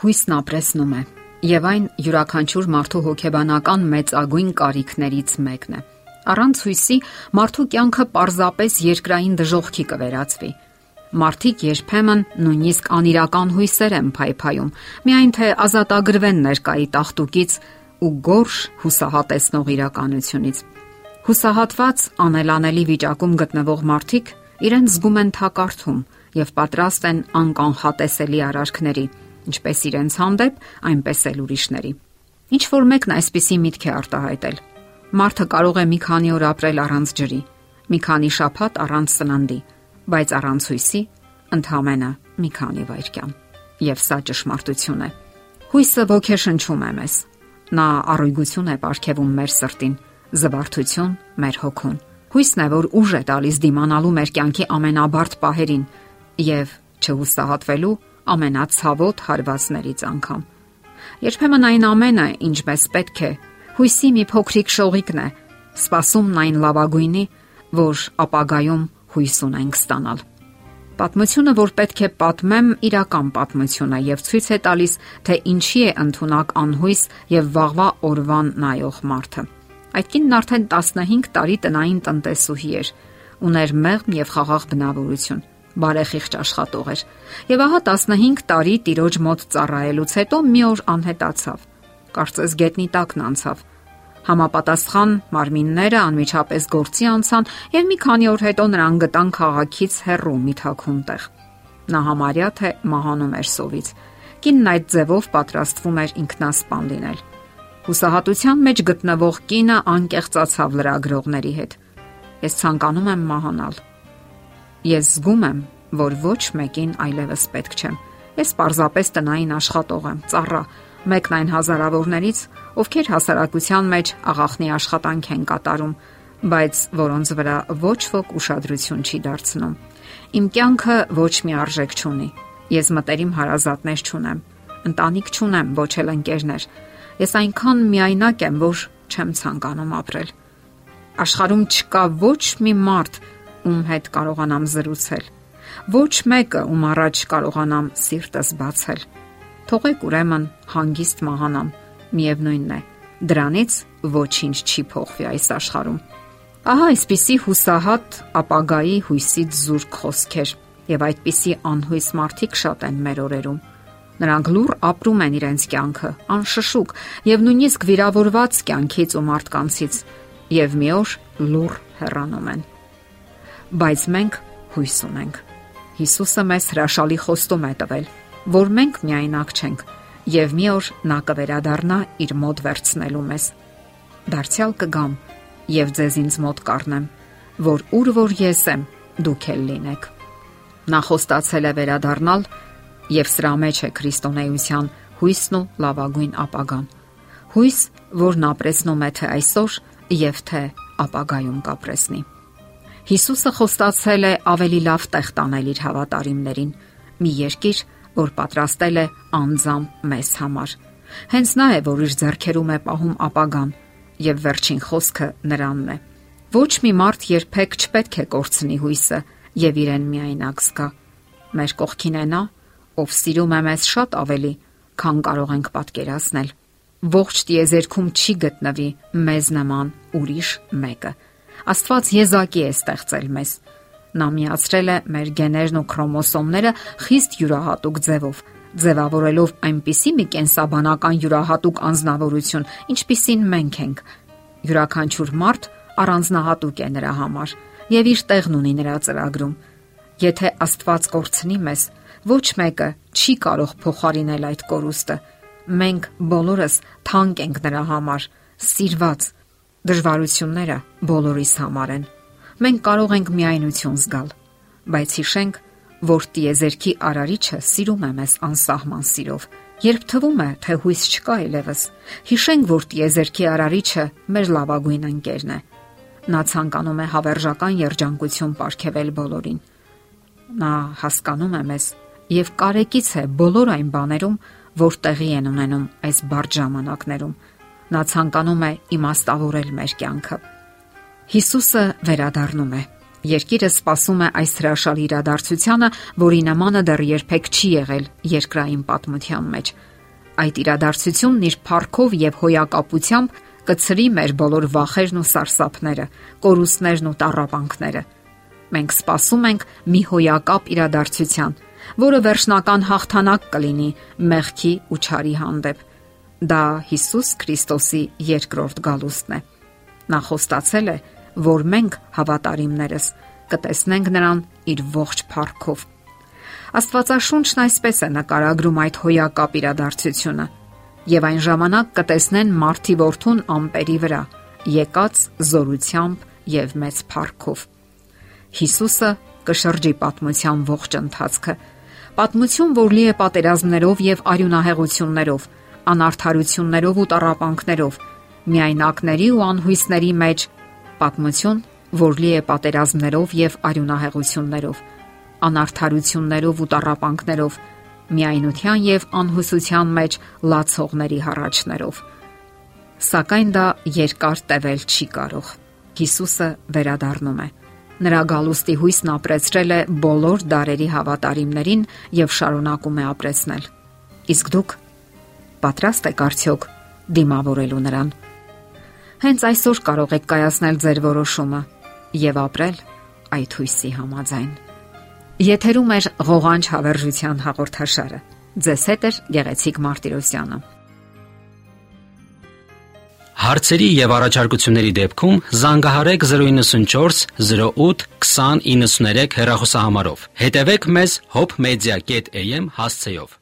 Հույսն ապրեսնում է, եւ այն յուրաքանչյուր մարդու հոգեբանական մեծագույն կարիքներից մեկն է։ Առանց հույսի մարդու կյանքը պարզապես երկրային դժողքի կվերածվի։ Մարդիկ երբեմն նույնիսկ անիրական հույսեր են փայփայում, միայն թե ազատագրվեն ներկայի տախտուկից ու գորշ հուսահատեցնող իրականությունից։ Հուսահատված անելանելի վիճակում գտնվող մարդիկ իրենց զգում են թակարդում եւ պատրաստ են անկանխատեսելի արարքների, ինչպես իրենց հանդեպ, այնպես էլ ուրիշների։ Ինչ որ մեկն այսպիսի միտք է արտահայտել. Մարդը կարող է մի քանի օր ապրել առանց ջրի, մի քանի շաբաթ առանց սննդի, բայց առանց հույսի ընդհանրապես մի քանի վայրկյան։ Եվ սա ճշմարտություն է։ Հույսը ոգեշնչում է մեզ։ Նա առույգություն է ապարգևում մեր սրտին, զվարթություն մեր հոգուն։ Հույսն է, որ ուժ է տալիս դիմանալու մեր կյանքի ամենաբարդ պահերին եւ չհուսահատվելու ամենացավոտ հարվածներից անգամ։ Երբեմն այն ամենը, ինչպես պետք է, հույսի մի փոքրիկ շողիկն է, սпасումն այն լավագույնի, որ ապագայում հույս ունենք ստանալ։ Պատմությունը, որ պետք է պատմեմ, իրական պատմություն է եւ ցույց է տալիս, թե ինչի է ընդունակ անհույս եւ վաղվա օրվան նայող մարդը։ Այդ կինն արդեն 15 տարի տնային տնտեսուհի էր, ուներ մեղմ եւ խաղաղ բնավորություն բարեխիղճ աշխատող էր։ Եվ ահա 15 տարի տիրոջ մոտ ծառայելուց հետո մի օր անհետացավ։ Կարծես գետնի տակն անցավ։ Համապատասխան մարմինները անմիջապես գործի անցան եւ մի քանի օր հետո նրան գտան քաղաքից հեռու մի թաքուն տեղ։ Նա համարյա թե մահանում էր սովից։ Կինն այդ ձևով պատրաստվում էր ինքնասպան լինել։ Հուսահատության մեջ գտնվող կինը անկեղծացավ լրագրողների հետ։ Ես ցանկանում եմ մահանալ Ես զգում եմ, որ ոչ մեկին այլևս պետք չեմ։ Ես պարզապես տնային աշխատող եմ, ծառա, մեկն այն հազարավորներից, ովքեր հասարակության մեջ աղախնի աշխատանք են կատարում, բայց որոնց վրա ոչ ոք ուշադրություն չի դարձնում։ Իմ կյանքը ոչ մի արժեք չունի։ Ես մտերիմ հարազատներ չունեմ, ընտանիք չունեմ, ոչ էլ ընկերներ։ Ես այնքան միայնակ եմ, որ չեմ ցանկանում ապրել։ Աշխարհում չկա ոչ մի մարդ, ում հետ կարողանամ զրուցել։ Ոչ մեկը, ում առաջ կարողանամ սիրտս բացել։ Թողեք ուրեմն հանգիստ մահանամ։ Միևնույնն է, դրանից ոչինչ չի փոխվի այս աշխարհում։ Ահա այսպիսի հուսահատ ապագայի հույսից զուրկ խոսքեր եւ այդպիսի անհույս մարդիկ շատ են մեր օրերում։ Նրանք լուր ապրում են իրենց կյանքը, անշշուկ եւ նույնիսկ վիրավորված կյանքից ու մարդկանցից եւ մի օր լուր հեռանում են բայց մենք հույս ունենք։ Հիսուսը մեզ հրաշալի խոստում է տվել, որ մենք միայնակ չենք եւ մի օր նա կվերադառնա իր մոտ վերցնելու մեզ։ Դարձյալ կգամ եւ ձեզ ինձ մոտ կառնեմ, որ ուր որ ես եմ, դուք էլ լինեք։ Նա խոստացել է վերադառնալ եւ սրա մեջ է քրիստոնեության հույսն ու լավագույն ապագան։ Հույս, որն ապրեսնում է թե այսօր եւ թե ապագայում կապրեսնի։ Հիսուսը խոստացել է ավելի լավ տեղ տանել իր հավատարիմներին՝ մի երկիր, որ պատրաստել է անձամ մեզ համար։ Հենց նա է, որ իր ձեռքերում է պահում ապագան, եւ վերջին խոսքը նրանն է։ Ոչ մի մարդ երբեք չպետք է կորցնի հույսը եւ իրեն միայնակ զգա։ Մեր կողքին է նա, ով սիրում է մեզ շատ ավելի, քան կարող ենք պատկերացնել։ Ողջ տիեզերքում չի գտնվի մեզ նման ուրիշ մեկը։ Աստված եզակի է ստեղծել մեզ։ Նա միացրել է մեր գեներն ու քրոմոսոմները խիստ յուրահատուկ ձևով, ձևավորելով այնպիսի մի կենսաբանական յուրահատուկ անznավորություն, ինչպիսին մենք ենք։ Յուրաքանչյուր մարդ առանձնահատուկ է նրա համար եւ իր տեղն ունի նրա ծրագրում։ Եթե Աստված կորցնի մեզ, ոչ մեկը չի կարող փոխարինել այդ կորուստը։ Մենք բոլորս թանկ ենք նրա համար, սիրված Դժվարությունները բոլորիս համար են։ Մենք կարող ենք միայնություն զգալ, բայց հիշենք, որ տիեզերքի արարիչը սիրում է մեզ անսահման սիրով։ Երբ թվում է, թե հույս չկա այլևս, հիշենք, որ տիեզերքի արարիչը մեր լավագույն ընկերն է։ Նա ցանկանում է հավերժական երջանկություն ապարգևել բոլորին։ Նա հասկանում է մեզ եւ կարեկից է բոլոր այն բաներում, որ տեղի են ունենում այս բարդ ժամանակներում նա ցանկանում է իմաստավորել մեր կյանքը։ Հիսուսը վերադառնում է։ Երկիրը սпасում է այս հրաշալի իրադարձությանը, որի նմանը դեռ երբեք չի եղել երկրային պատմության մեջ։ Այդ իրադարձությունն իր փառքով եւ հոյակապությամբ կծրի մեր բոլոր վախերն ու սարսափները, կորուստներն ու տառապանքները։ Մենք սպասում ենք մի հոյակապ իրադարձության, որը վերջնական հաղթանակ կլինի մեղքի ու չարի հանդեպ Դա Հիսուս Քրիստոսի երկրորդ գալուստն է։ Նա խոստացել է, որ մենք հավատարիմներս կտեսնենք նրան իր ողջ փառքով։ Աստվածաշունչն այսպես է նկարագրում այդ հոյակապ իրադարձությունը. Եւ այն ժամանակ կտեսնեն մարտի որդուն ամպերի վրա եկած զորությամբ եւ մեծ փառքով Հիսուսը կշրջի պատմության ողջ ընթացքը պատմություն որ լի է պատերազմներով եւ արյունահեղություններով անարթարություններով ու տառապանքներով, միայնակների ու անհույսների մեջ պատմություն, որ լի է պատերազմներով եւ արյունահեղություններով, անարթարություններով ու տառապանքներով, միայնության եւ անհուսության մեջ լացողների հառաչներով։ Սակայն դա երկար տևել չի կարող։ Հիսուսը վերադառնում է։ Նրա գալուստի հույսն ապրեցրել է բոլոր դարերի հավատարիմներին եւ շարունակում է ապրեցնել։ Իսկ դուք պատրաստ եք արդյոք դիմավորելու նրան։ Հենց այսօր կարող եք կայացնել ձեր որոշումը եւ ապրել այդ հույսի համաձայն։ Եթերում է ղողանջ հավերժության հաղորդաշարը։ Ձեզ հետ է Գեղեցիկ Մարտիրոսյանը։ Հարցերի եւ առաջարկությունների դեպքում զանգահարեք 094 08 2093 հեռախոսահամարով։ Հետևեք մեզ hopmedia.am հասցեով։